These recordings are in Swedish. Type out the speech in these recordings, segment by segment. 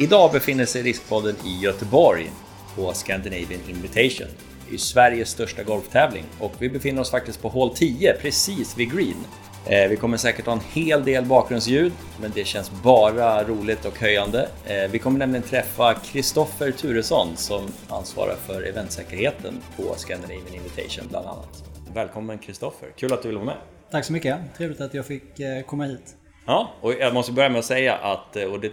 Idag befinner sig Riskpodden i Göteborg på Scandinavian Invitation. Det är Sveriges största golftävling och vi befinner oss faktiskt på hål 10 precis vid green. Eh, vi kommer säkert ha en hel del bakgrundsljud, men det känns bara roligt och höjande. Eh, vi kommer nämligen träffa Kristoffer Turesson som ansvarar för eventsäkerheten på Scandinavian Invitation bland annat. Välkommen Kristoffer, kul att du vill vara med. Tack så mycket, trevligt att jag fick eh, komma hit. Ja, och jag måste börja med att säga att och det,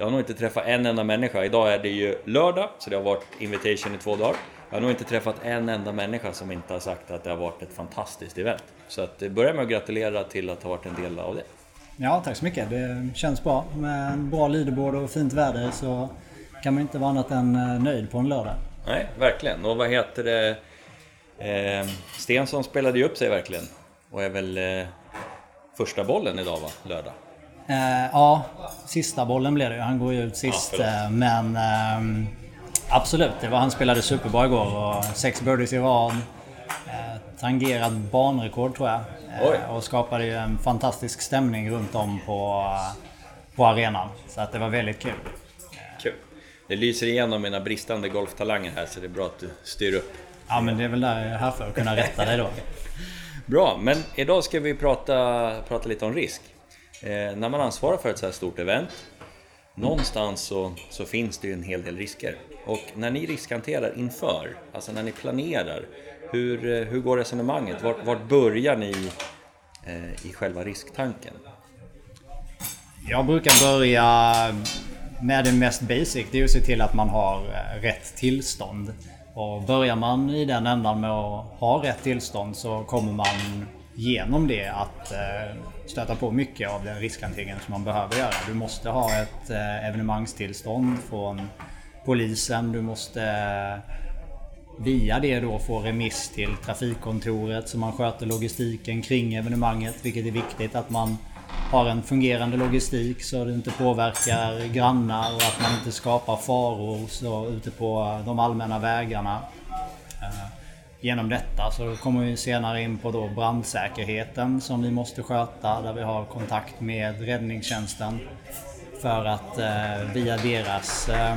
jag har nog inte träffat en enda människa. Idag är det ju lördag, så det har varit invitation i två dagar. Jag har nog inte träffat en enda människa som inte har sagt att det har varit ett fantastiskt event. Så att börja med att gratulera till att ha varit en del av det. Ja, tack så mycket. Det känns bra. Med en bra leaderboard och fint väder så kan man inte vara annat än eh, nöjd på en lördag. Nej, verkligen. Och vad heter det? Eh, Stensson spelade ju upp sig verkligen. Och är väl eh, första bollen idag va? Lördag? Eh, ja, sista bollen blev det ju. Han går ju ut sist. Ja, men eh, absolut, det var, han spelade superbra igår och sex birdies i rad. Eh, tangerat banrekord tror jag. Eh, och skapade ju en fantastisk stämning runt om på, på arenan. Så att det var väldigt kul. Kul. Det lyser igenom mina bristande golftalanger här så det är bra att du styr upp. Ja men det är väl där jag är här för att kunna rätta dig då. Bra, men idag ska vi prata, prata lite om risk. Eh, när man ansvarar för ett så här stort event, någonstans så, så finns det ju en hel del risker. Och när ni riskhanterar inför, alltså när ni planerar, hur, eh, hur går resonemanget? Vart, vart börjar ni eh, i själva risktanken? Jag brukar börja med det mest basic, det är att se till att man har eh, rätt tillstånd. Och börjar man i den ändan med att ha rätt tillstånd så kommer man genom det att eh, stöta på mycket av den riskhanteringen som man behöver göra. Du måste ha ett eh, evenemangstillstånd från polisen. Du måste eh, via det då få remiss till trafikkontoret så man sköter logistiken kring evenemanget. Vilket är viktigt att man har en fungerande logistik så det inte påverkar grannar och att man inte skapar faror så, ute på de allmänna vägarna eh, genom detta. Så kommer vi senare in på då brandsäkerheten som vi måste sköta där vi har kontakt med räddningstjänsten för att eh, via deras eh,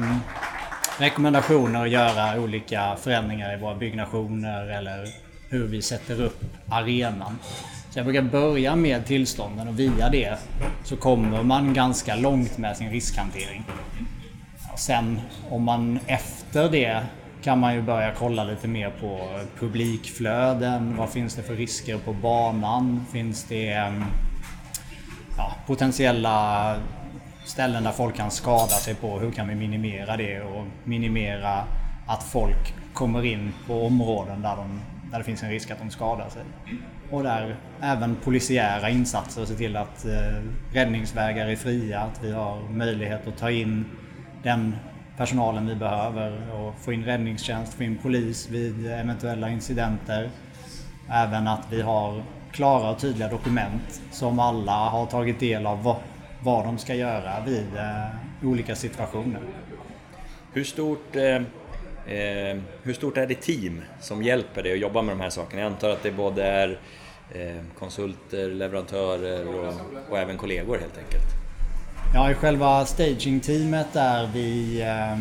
rekommendationer göra olika förändringar i våra byggnationer eller hur vi sätter upp arenan. Så jag brukar börja med tillstånden och via det så kommer man ganska långt med sin riskhantering. Sen om man efter det kan man ju börja kolla lite mer på publikflöden. Vad finns det för risker på banan? Finns det ehm, ja, potentiella ställen där folk kan skada sig på? Hur kan vi minimera det och minimera att folk kommer in på områden där, de, där det finns en risk att de skadar sig? Och där även polisiära insatser, se till att eh, räddningsvägar är fria, att vi har möjlighet att ta in den personalen vi behöver och få in räddningstjänst, få in polis vid eventuella incidenter. Även att vi har klara och tydliga dokument som alla har tagit del av vad, vad de ska göra vid eh, olika situationer. Hur stort, eh, eh, hur stort är det team som hjälper dig att jobba med de här sakerna? Jag antar att det både är eh, konsulter, leverantörer och, och även kollegor helt enkelt. Ja, i själva staging-teamet är vi eh,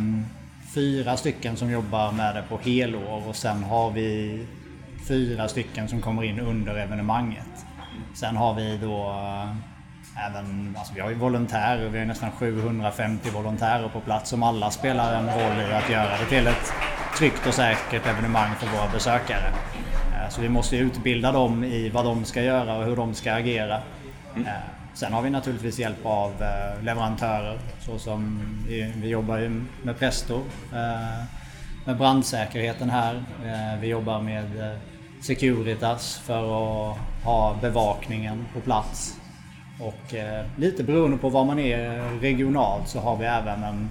fyra stycken som jobbar med det på helår och sen har vi fyra stycken som kommer in under evenemanget. Sen har vi då eh, även, alltså vi har ju volontärer, vi har nästan 750 volontärer på plats som alla spelar en roll i att göra det till ett tryggt och säkert evenemang för våra besökare. Eh, så vi måste utbilda dem i vad de ska göra och hur de ska agera. Mm. Sen har vi naturligtvis hjälp av eh, leverantörer såsom vi, vi jobbar ju med Presto eh, med brandsäkerheten här. Eh, vi jobbar med Securitas för att ha bevakningen på plats. Och lite beroende på var man är regionalt så har vi även en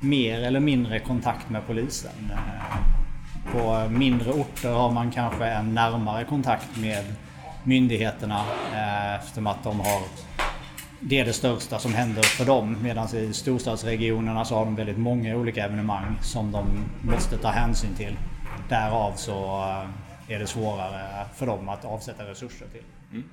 mer eller mindre kontakt med polisen. På mindre orter har man kanske en närmare kontakt med myndigheterna eh, eftersom att de har det är det största som händer för dem. Medan i storstadsregionerna så har de väldigt många olika evenemang som de måste ta hänsyn till. Därav så eh, är det svårare för dem att avsätta resurser till. Mm.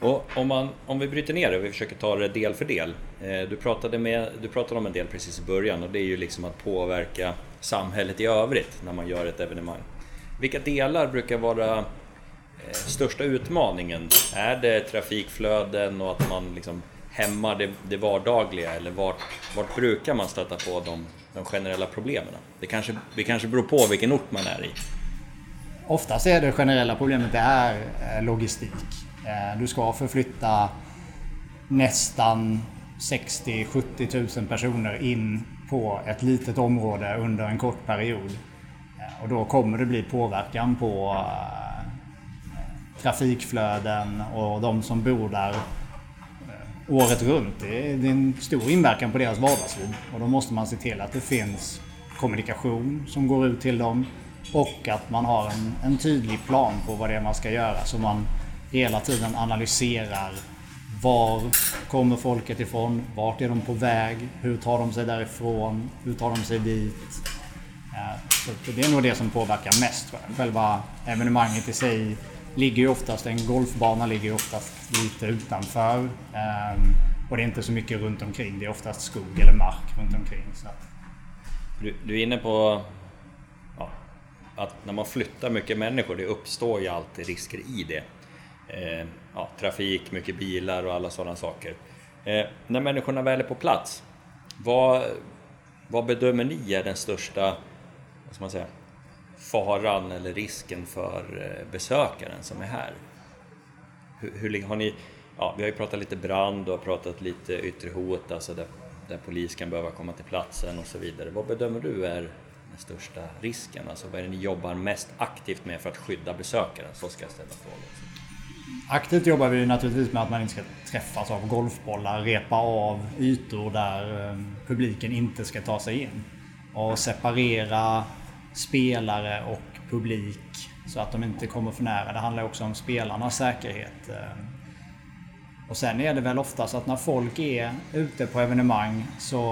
Och om, man, om vi bryter ner det och vi försöker ta det del för del. Eh, du, pratade med, du pratade om en del precis i början och det är ju liksom att påverka samhället i övrigt när man gör ett evenemang. Vilka delar brukar vara största utmaningen? Är det trafikflöden och att man liksom hämmar det, det vardagliga eller vart, vart brukar man stöta på de, de generella problemen? Det kanske, det kanske beror på vilken ort man är i. Oftast är det generella problemet det är eh, logistik. Eh, du ska förflytta nästan 60-70 000 personer in på ett litet område under en kort period. Eh, och då kommer det bli påverkan på trafikflöden och de som bor där eh, året runt. Det är en stor inverkan på deras vardagsliv. Och då måste man se till att det finns kommunikation som går ut till dem och att man har en, en tydlig plan på vad det är man ska göra så man hela tiden analyserar var kommer folket ifrån? Vart är de på väg? Hur tar de sig därifrån? Hur tar de sig dit? Eh, så det är nog det som påverkar mest. Själva evenemanget i sig ligger ju oftast, en golfbana ligger ju oftast lite utanför. Ehm, och det är inte så mycket runt omkring. Det är oftast skog eller mark runt omkring. Så. Du, du är inne på att när man flyttar mycket människor, det uppstår ju alltid risker i det. Eh, ja, trafik, mycket bilar och alla sådana saker. Eh, när människorna väl är på plats, vad, vad bedömer ni är den största vad ska man säga, faran eller risken för eh, besökaren som är här? Hur, hur, har ni, ja, vi har ju pratat lite brand och pratat lite yttre hot, alltså där, där polis kan behöva komma till platsen och så vidare. Vad bedömer du är den största risken? Alltså vad är det ni jobbar mest aktivt med för att skydda besökaren? Så ska jag ställa frågan. Aktivt jobbar vi naturligtvis med att man inte ska träffas av golfbollar, repa av ytor där eh, publiken inte ska ta sig in. Och separera spelare och publik så att de inte kommer för nära. Det handlar också om spelarnas säkerhet. Eh. Och sen är det väl oftast att när folk är ute på evenemang så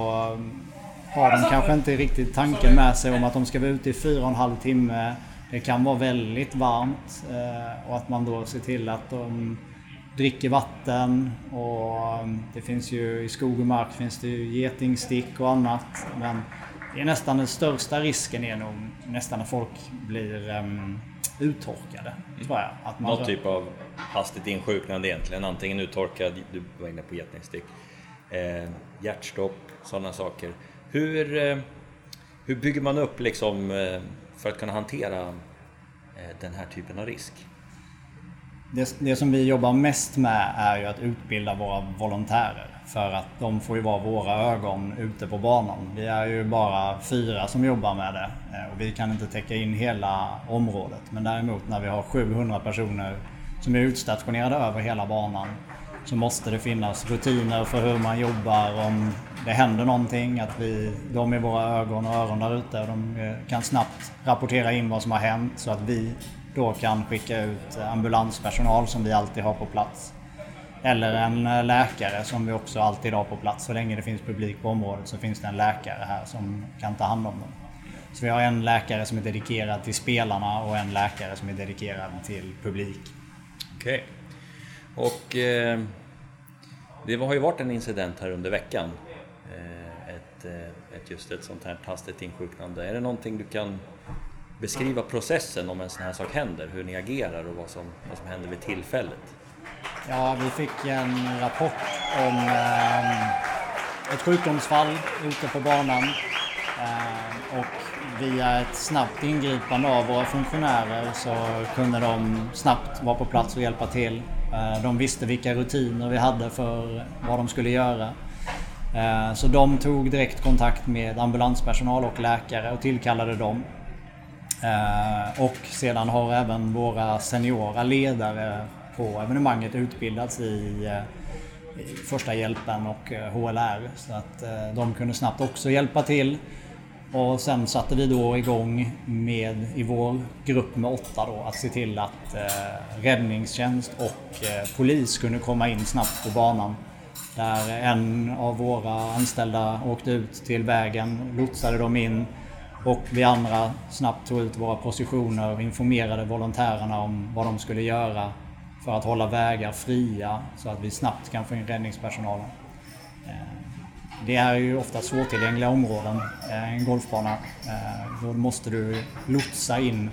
har de kanske inte riktigt tanken med sig om att de ska vara ute i fyra och en halv timme. Det kan vara väldigt varmt eh, och att man då ser till att de dricker vatten och mm, det finns ju i skog och mark finns det ju getingstick och annat. Men det är nästan den största risken är nog nästan när folk blir um, uttorkade. Mm. Tror jag. Att man Någon typ av hastigt insjuknande egentligen. Antingen uttorkad, du var inne på getingstick, eh, hjärtstopp, sådana saker. Hur, eh, hur bygger man upp liksom eh, för att kunna hantera eh, den här typen av risk? Det, det, som vi jobbar mest med är ju att utbilda våra volontärer. För att de får ju vara våra ögon ute på banan. Vi är ju bara fyra som jobbar med det eh, och vi kan inte täcka in hela området. Men däremot när vi har 700 personer som är utstationerade över hela banan så måste det finnas rutiner för hur man jobbar om det händer någonting. Att vi, de är våra ögon och öron där ute. och De eh, kan snabbt rapportera in vad som har hänt så att vi då kan skicka ut eh, ambulanspersonal som vi alltid har på plats. Eller en eh, läkare som vi också alltid har på plats. Så länge det finns publik på området så finns det en läkare här som kan ta hand om dem. Så vi har en läkare som är dedikerad till spelarna och en läkare som är dedikerad till publik. Okej. Okay. Och eh, det har ju varit en incident här under veckan. Eh, ett, eh, ett, just ett sånt här hastigt insjuknande. Är det någonting du kan beskriva processen om en sån här sak händer? Hur ni agerar och vad som, vad som händer vid tillfället? Ja, vi fick en rapport om eh, ett sjukdomsfall ute på banan. Eh, och via ett snabbt ingripande av våra funktionärer så kunde de snabbt vara på plats och hjälpa till. Eh, de visste vilka rutiner vi hade för vad de skulle göra. Eh, så de tog direkt kontakt med ambulanspersonal och läkare och tillkallade dem. Eh, och sedan har även våra seniora ledare på evenemanget utbildats i eh, första hjälpen och eh, HLR. Så att eh, de kunde snabbt också hjälpa till. Och sen satte vi då igång med, i vår grupp med åtta då, att se till att eh, räddningstjänst och eh, polis kunde komma in snabbt på banan. Där en av våra anställda åkte ut till vägen, lotsade dem in och vi andra snabbt tog ut våra positioner och informerade volontärerna om vad de skulle göra för att hålla vägar fria så att vi snabbt kan få in räddningspersonalen. Eh, det är ju ofta svårtillgängliga områden, eh, en golfbana. Eh, då måste du lotsa in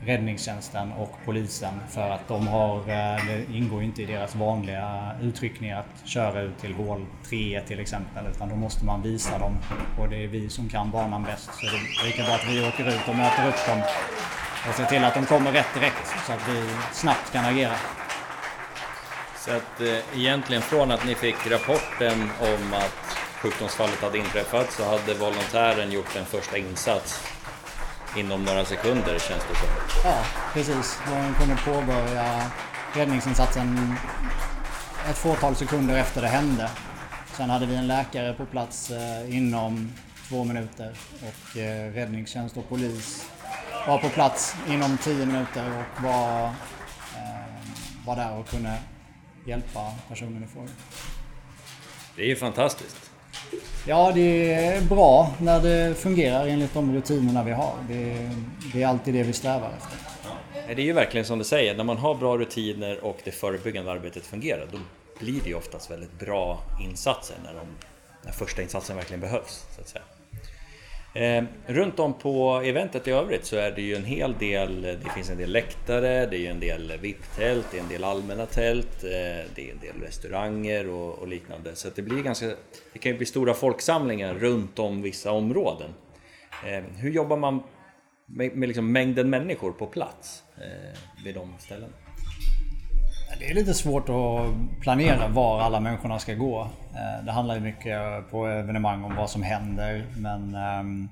räddningstjänsten och polisen för att de har, det ingår inte i deras vanliga utryckningar att köra ut till hål 3 till exempel utan då måste man visa dem och det är vi som kan banan bäst så det är lika bra att vi åker ut och möter upp dem och ser till att de kommer rätt direkt så att vi snabbt kan agera. Så att eh, egentligen från att ni fick rapporten om att sjukdomsfallet hade inträffat så hade volontären gjort en första insats inom några sekunder känns det som. Ja, precis. De kunde påbörja räddningsinsatsen ett fåtal sekunder efter det hände. Sen hade vi en läkare på plats eh, inom två minuter och eh, räddningstjänst och polis var på plats inom tio minuter och var, eh, var där och kunde hjälpa personen i fråga. Det är ju fantastiskt. Ja, det är bra när det fungerar enligt de rutinerna vi har. Det, det är alltid det vi strävar efter. Det är ju verkligen som du säger, när man har bra rutiner och det förebyggande arbetet fungerar, då blir det ju oftast väldigt bra insatser när, de, när första insatsen verkligen behövs. Så att säga. Eh, runt om på eventet i övrigt så är det ju en hel del, det finns en del läktare, det är ju en del VIP-tält, det är en del allmänna tält, eh, det är en del restauranger och, och liknande. Så det blir ganska, det kan ju bli stora folksamlingar runt om vissa områden. Eh, hur jobbar man med, med liksom mängden människor på plats eh, vid de ställena? Det är lite svårt att planera var alla människorna ska gå. Eh, det handlar ju mycket på evenemang om vad som händer men ehm,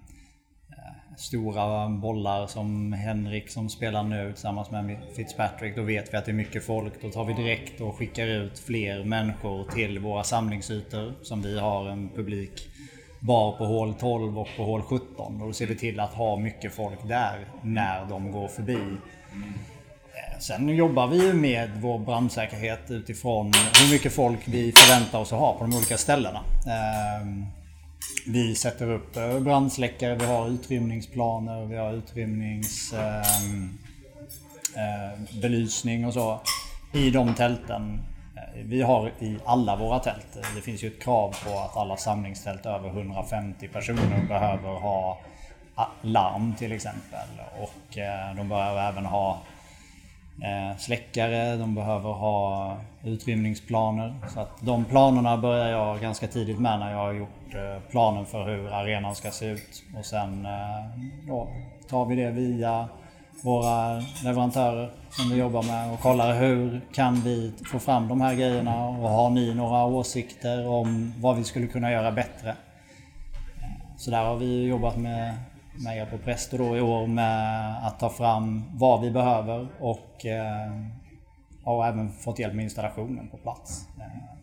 eh, Stora bollar som Henrik som spelar nu tillsammans med Fitzpatrick. Då vet vi att det är mycket folk. Då tar vi direkt och skickar ut fler människor till våra samlingsytor som vi har en publik bar på hål 12 och på hål 17. Och då ser vi till att ha mycket folk där när de går förbi. Sen jobbar vi med vår brandsäkerhet utifrån hur mycket folk vi förväntar oss att ha på de olika ställena. Ehm, vi sätter upp eh, brandsläckare, vi har utrymningsplaner, vi har utrymningsbelysning ehm, eh, och så i de tälten. Eh, vi har i alla våra tält. Det finns ju ett krav på att alla samlingstält över 150 personer behöver ha larm till exempel. Och de behöver även ha Eh, släckare, de behöver ha utrymningsplaner. Så att de planerna börjar jag ganska tidigt med när jag har gjort eh, planen för hur arenan ska se ut. Och sen eh, då tar vi det via våra leverantörer som vi jobbar med och kollar hur kan vi få fram de här grejerna och har ni några åsikter om vad vi skulle kunna göra bättre? Så där har vi jobbat med med er på Presto då i år med att ta fram vad vi behöver och eh, har även fått hjälp med installationen på plats. Eh,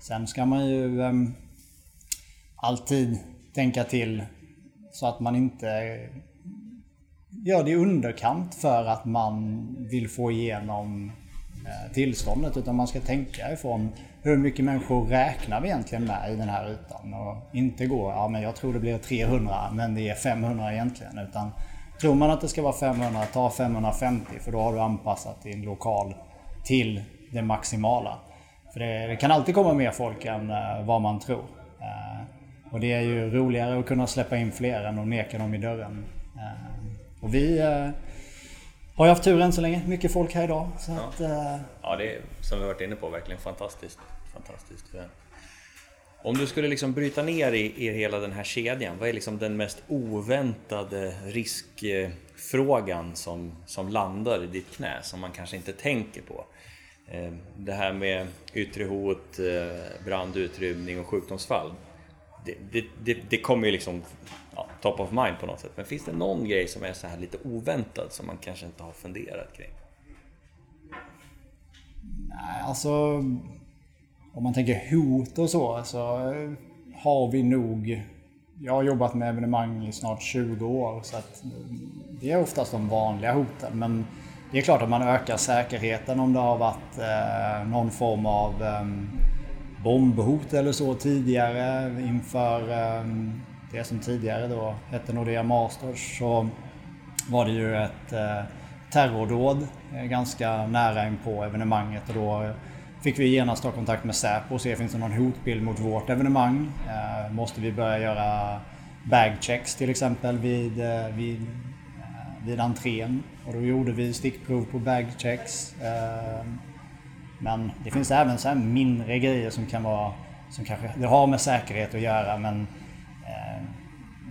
sen ska man ju eh, alltid tänka till så att man inte gör det i underkant för att man vill få igenom eh, tillståndet utan man ska tänka ifrån hur mycket människor räknar vi egentligen med i den här rutan? Och inte gå, ja men jag tror det blir 300 men det är 500 egentligen. Utan tror man att det ska vara 500, ta 550 för då har du anpassat din lokal till det maximala. För det, det kan alltid komma mer folk än uh, vad man tror. Uh, och det är ju roligare att kunna släppa in fler än att neka dem i dörren. Uh, och vi har ju haft tur än så länge. Mycket folk här idag. Så ja. Att ja, det är som vi varit inne på verkligen fantastiskt. fantastiskt. Om du skulle liksom bryta ner i, i hela den här kedjan, vad är liksom den mest oväntade riskfrågan som, som landar i ditt knä, som man kanske inte tänker på? Eh, det här med yttre hot, eh, brand, utrymning och sjukdomsfall. Det, det, det, det kommer ju liksom ja, top of mind på något sätt. Men finns det någon grej som är så här lite oväntad som man kanske inte har funderat kring? Nej, alltså... Om man tänker hot och så, så eh, har vi nog... Jag har jobbat med evenemang i snart 20 år så att det är oftast de vanliga hoten. Men det är klart att man ökar säkerheten om det har varit eh, någon form av eh, bombhot eller så tidigare inför eh, det som tidigare då hette Nordea Masters så var det ju ett eh, terrordåd eh, ganska nära in på evenemanget och då eh, fick vi genast ta kontakt med Säpo och se finns det någon hotbild mot vårt evenemang. Eh, måste vi börja göra bagchecks till exempel vid, vid, vid entrén. Och då gjorde vi stickprov på bagchecks. Men det finns även så mindre grejer som kan vara som kanske det har med säkerhet att göra men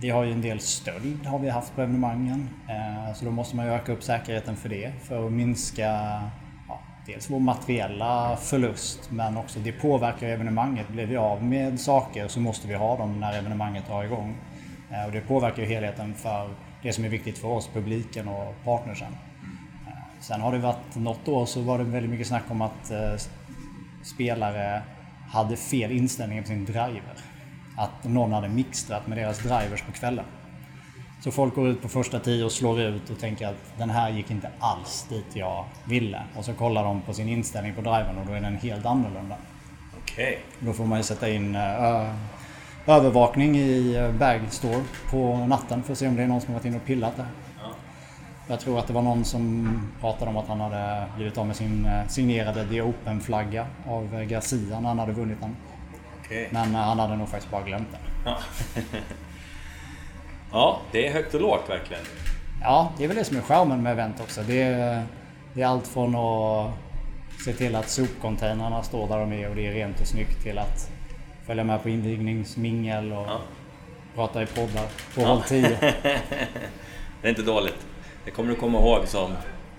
vi har ju en del stöld har vi haft på evenemangen. Eh, så då måste man ju öka upp säkerheten för det för att minska ja, dels vår materiella förlust men också det påverkar evenemanget. Blir vi av med saker så måste vi ha dem när evenemanget drar igång. Eh, och det påverkar ju helheten för det som är viktigt för oss, publiken och partnersen. Eh, sen har det varit något år så var det väldigt mycket snack om att spelare hade fel inställning på sin driver. Att någon hade mixtrat med deras drivers på kvällen. Så folk går ut på första tio och slår ut och tänker att den här gick inte alls dit jag ville. Och så kollar de på sin inställning på drivern och då är den helt annorlunda. Okej. Okay. Då får man ju sätta in uh, övervakning i eh, Bagstore på natten för att se om det är någon som varit inne och pillat där. Jag tror att det var någon som pratade om att han hade blivit av med sin eh, signerade The Open-flagga av eh, Garcia när han hade vunnit den. Okay. Men eh, han hade nog faktiskt bara glömt den. Ja. ja, det är högt och lågt verkligen. Ja, det är väl det som är charmen med event också. Det är, det är allt från att se till att sopcontainrarna står där de är och det är rent och snyggt till att följa med på invigningsmingel och ja. prata i poddar på ja. håll 10. det är inte dåligt. Det kommer du komma ihåg som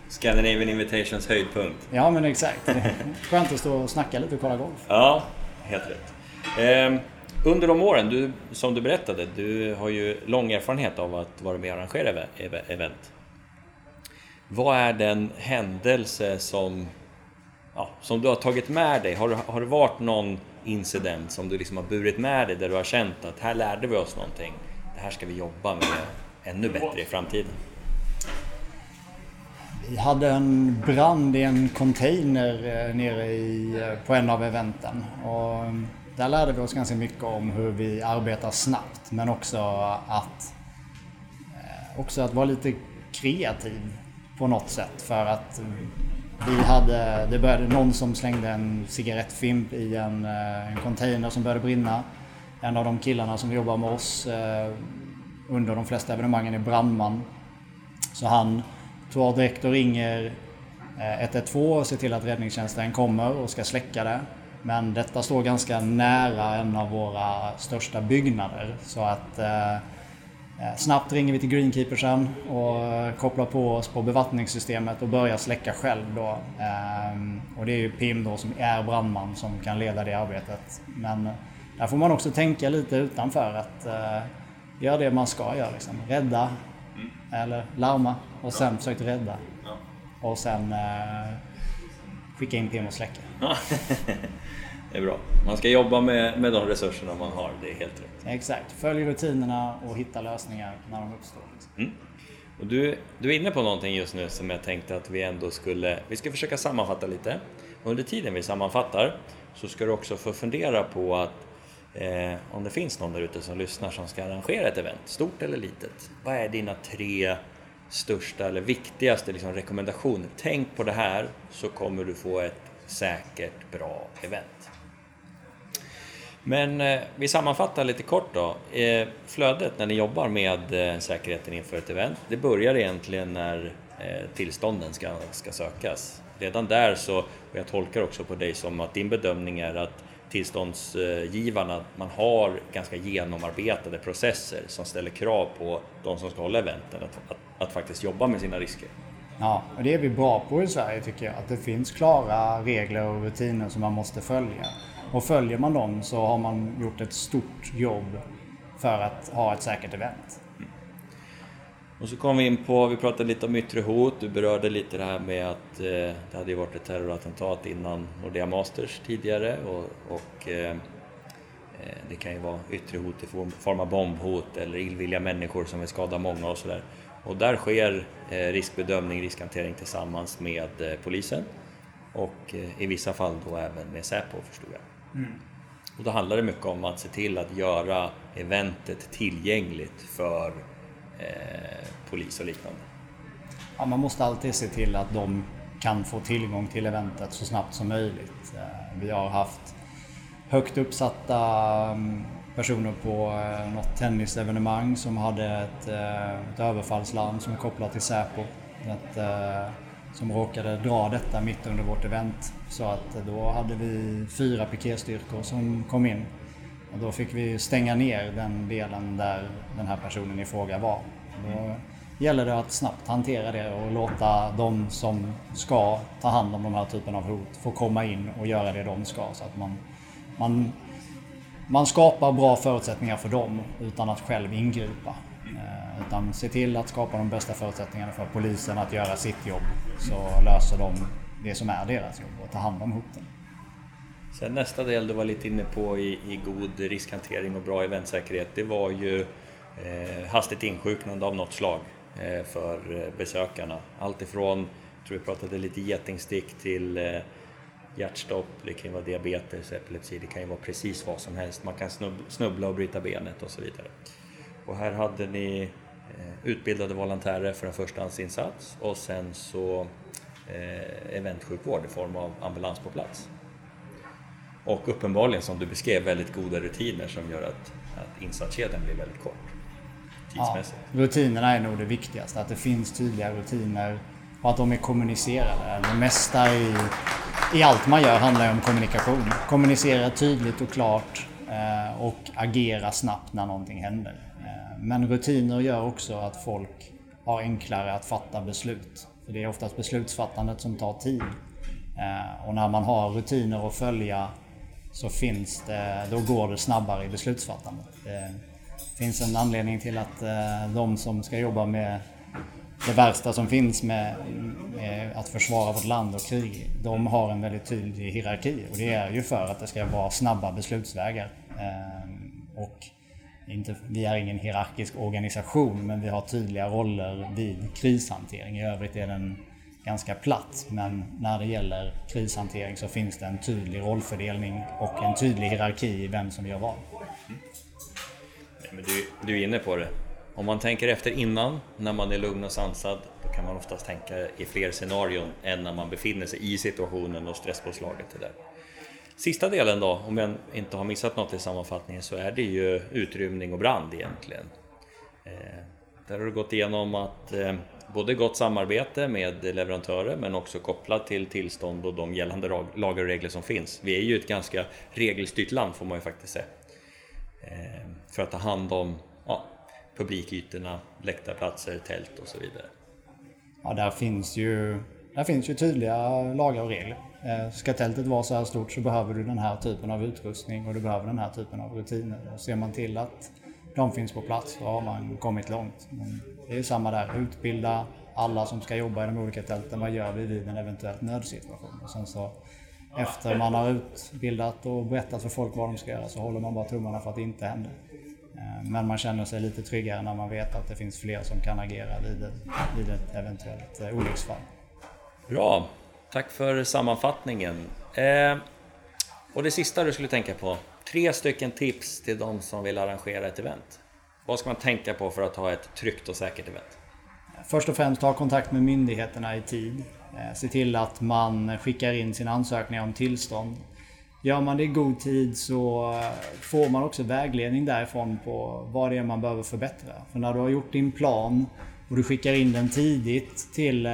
Scandinavian Invitations höjdpunkt. Ja men exakt. Skönt att stå och snacka lite och kolla golf. Ja, helt rätt. Eh, under de åren, du, som du berättade, du har ju lång erfarenhet av att vara med och arrangera event. Vad är den händelse som, ja, som du har tagit med dig? Har, har det varit någon incident som du liksom har burit med dig där du har känt att här lärde vi oss någonting. Det här ska vi jobba med ännu bättre i framtiden? Vi hade en brand i en container eh, nere i, eh, på en av eventen. Och mm, där lärde vi oss ganska mycket om hur vi arbetar snabbt men också att, eh, också att vara lite kreativ på något sätt för att vi hade, det började någon som slängde en cigarettfimp i en, eh, en container som började brinna. En av de killarna som jobbar med oss eh, under de flesta evenemangen är brandman. Så han tar direkt och ringer 112 och ser till att räddningstjänsten kommer och ska släcka det. Men detta står ganska nära en av våra största byggnader så att eh, eh snabbt ringer vi till Greenkeepersen och kopplar på oss på bevattningssystemet och börjar släcka själv då. Eh, och det är ju Pim då som är brandman som kan leda det arbetet. Men där får man också tänka lite utanför att eh, göra det man ska göra. Liksom. Rädda, eller larma och sen ja. försökt rädda. Ja. Och sen skicka in PM och släcka. det är bra. Man ska jobba med, med de resurserna man har, det är helt rätt. Exakt. Följ rutinerna och hitta lösningar när de uppstår. Liksom. Mm. Och du, du är inne på någonting just nu som jag tänkte att vi ändå skulle... Vi ska försöka sammanfatta lite. Under tiden vi sammanfattar så ska du också få fundera på att Eh, om det finns någon där ute som lyssnar som ska arrangera ett event, stort eller litet. Vad är dina tre största eller viktigaste liksom, rekommendationer? Tänk på det här så kommer du få ett säkert, bra event. Men eh, vi sammanfattar lite kort då. Eh, flödet när ni jobbar med eh, säkerheten inför ett event, det börjar egentligen när eh, tillstånden ska, ska sökas. Redan där så, och jag tolkar också på dig som att din bedömning är att tillståndsgivarna, man har ganska genomarbetade processer som ställer krav på de som ska hålla eventen att, att, att faktiskt jobba med sina risker. Ja, och det är vi bra på i Sverige tycker jag. Att det finns klara regler och rutiner som man måste följa. Och följer man dem så har man gjort ett stort jobb för att ha ett säkert event. Och så kom vi in på, vi pratade lite om yttre hot, du berörde lite det här med att eh, det hade ju varit ett terrorattentat innan Nordea Masters tidigare och, och eh, eh det kan ju vara yttre hot i form av bombhot eller illvilliga människor som vill skada många och sådär. Och där sker eh, riskbedömning, riskhantering tillsammans med eh, polisen och eh, i vissa fall då även med Säpo förstod jag. Mm. Och då handlar det mycket om att se till att göra eventet tillgängligt för eh, polis och liknande. ja, man måste alltid se till att de kan få tillgång till eventet så snabbt som möjligt. Vi har haft högt uppsatta mm, personer på eh, något tennisevenemang som hade ett, eh, ett överfallslarm som är kopplat till Säpo. Ett, eh, som råkade dra detta mitt under vårt event. Så att eh, då hade vi fyra piketstyrkor som kom in. Och då fick vi stänga ner den delen där den här personen i fråga var. Då gäller det att snabbt hantera det och låta de som ska ta hand om de här typen av hot få komma in och göra det de ska. Så att man, man, man skapar bra förutsättningar för dem utan att själv ingripa. Eh, utan se till att skapa de bästa förutsättningarna för polisen att göra sitt jobb. Så löser de det som är deras jobb och tar hand om hoten. Sen nästa del du var lite inne på i, i god riskhantering och bra eventsäkerhet, det var ju eh, hastigt insjuknande av något slag eh, för eh, besökarna. Allt ifrån, jag tror vi pratade lite getingstick till eh, hjärtstopp, det kan vara diabetes, epilepsi, det kan ju vara precis vad som helst. Man kan snubbla och bryta benet och så vidare. Och här hade ni eh, utbildade volontärer för en förstahandsinsats och sen så eh, eventsjukvård i form av ambulans på plats. Och uppenbarligen, som du beskrev, väldigt goda rutiner som gör att, att insatskedjan blir väldigt kort. Tidsmässigt. Ja, rutinerna är nog det viktigaste, att det finns tydliga rutiner och att de är kommunicerade. Det mesta i, i allt man gör handlar det om kommunikation. Kommunicera tydligt och klart eh, och agera snabbt när någonting händer. Eh, men rutiner gör också att folk har enklare att fatta beslut. För det är oftast beslutsfattandet som tar tid. Eh, och när man har rutiner att följa så finns det, då går det snabbare i beslutsfattandet. Det finns en anledning till att de som ska jobba med det värsta som finns med, med, att försvara vårt land och krig, de har en väldigt tydlig hierarki och det är ju för att det ska vara snabba beslutsvägar. Ehm, och inte, vi är ingen hierarkisk organisation men vi har tydliga roller vid krishantering. I övrigt är den ganska platt men när det gäller krishantering så finns det en tydlig rollfördelning och en tydlig hierarki i vem som gör vad. Mm. Men du, du är inne på det. Om man tänker efter innan, när man är lugn och sansad, då kan man oftast tänka i fler scenarion än när man befinner sig i situationen och stresspåslaget är där. Sista delen då, om jag inte har missat något i sammanfattningen, så är det ju utrymning och brand egentligen. Eh, där har du gått igenom att eh, både gott samarbete med leverantörer men också kopplat till tillstånd och de gällande lagar och regler som finns. Vi är ju ett ganska regelstyrt land får man ju faktiskt säga. Eh, för att ta hand om ja, publikytorna, läktarplatser, tält och så vidare. Ja, där finns ju, där finns ju tydliga lagar och regler. Eh, ska tältet vara så här stort så behöver du den här typen av utrustning och du behöver den här typen av rutiner. Och ser man till att de finns på plats så har man kommit långt. Men det är samma där, utbilda alla som ska jobba i de olika tälten. Vad gör vi vid en eventuell nödsituation? Och sen så efter man har utbildat och berättat för folk vad de ska göra så håller man bara tummarna för att det inte händer. Eh, men man känner sig lite tryggare när man vet att det finns fler som kan agera vid, vid ett eventuellt eh, olycksfall. Bra! Tack för sammanfattningen. Eh, och det sista du skulle tänka på. Tre stycken tips till de som vill arrangera ett event. Vad ska man tänka på för att ha ett tryggt och säkert event? Först och främst ha kontakt med myndigheterna i tid. Eh, se till att man skickar in sin ansökning om tillstånd. Gör man det i god tid så eh, får man också vägledning därifrån på vad det är man behöver förbättra. För när du har gjort din plan och du skickar in den tidigt till, eh,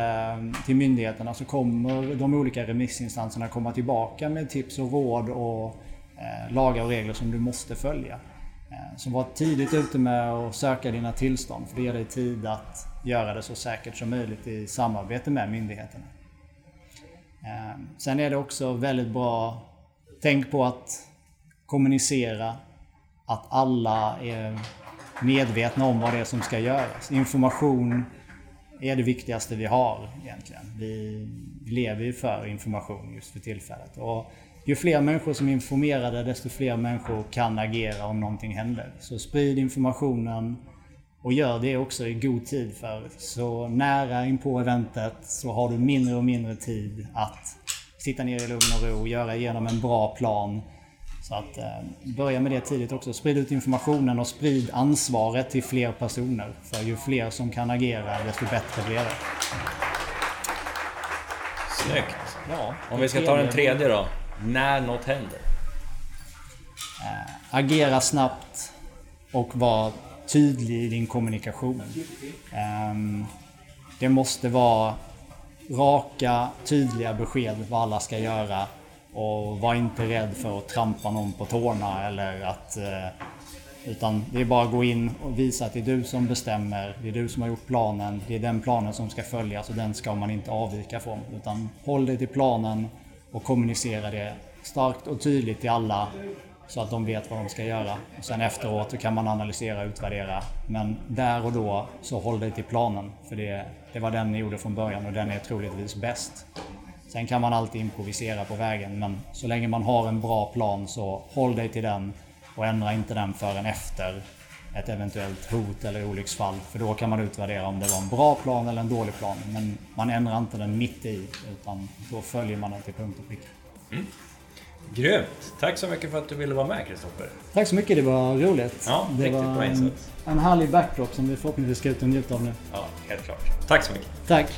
till myndigheterna så kommer de olika remissinstanserna komma tillbaka med tips och råd och eh, lagar och regler som du måste följa. Eh, så var tidigt ute med att söka dina tillstånd för det ger dig tid att göra det så säkert som möjligt i samarbete med myndigheterna. Eh, sen är det också väldigt bra, tänk på att kommunicera, att alla är medvetna om vad det är som ska göras. Information är det viktigaste vi har egentligen. Vi lever ju för information just för tillfället. Och ju fler människor som är informerade desto fler människor kan agera om någonting händer. Så sprid informationen och gör det också i god tid för så nära in på eventet så har du mindre och mindre tid att sitta ner i lugn och ro, göra igenom en bra plan Så att eh, börja med det tidigt också. Sprid ut informationen och sprid ansvaret till fler personer. För ju fler som kan agera, desto bättre blir det. Snyggt! Ja, Om vi ska ta den tredje då. När något händer? Eh, agera snabbt och var tydlig i din kommunikation. Eh, det måste vara raka, tydliga besked vad alla ska göra. Och var inte rädd för att trampa någon på tårna eller att... Eh, utan det är bara att gå in och visa att det är du som bestämmer. Det är du som har gjort planen. Det är den planen som ska följas och den ska man inte avvika från. Utan håll dig till planen och kommunicera det starkt och tydligt till alla så att de vet vad de ska göra. Och sen efteråt kan man analysera och utvärdera. Men där och då så håll dig till planen. För det, det var den ni gjorde från början och den är troligtvis bäst. Sen kan man alltid improvisera på vägen men så länge man har en bra plan så håll dig till den och ändra inte den förrän efter ett eventuellt hot eller olycksfall. För då kan man utvärdera om det var en bra plan eller en dålig plan. Men man ändrar inte den mitt i utan då följer man den till punkt och pricka. Mm. Grymt! Tack så mycket för att du ville vara med Kristoffer. Tack så mycket, det var roligt. Ja, det riktigt var bra en, en härlig backdrop som vi förhoppningsvis ska ut och njuta av nu. Ja, helt klart. Tack så mycket. Tack!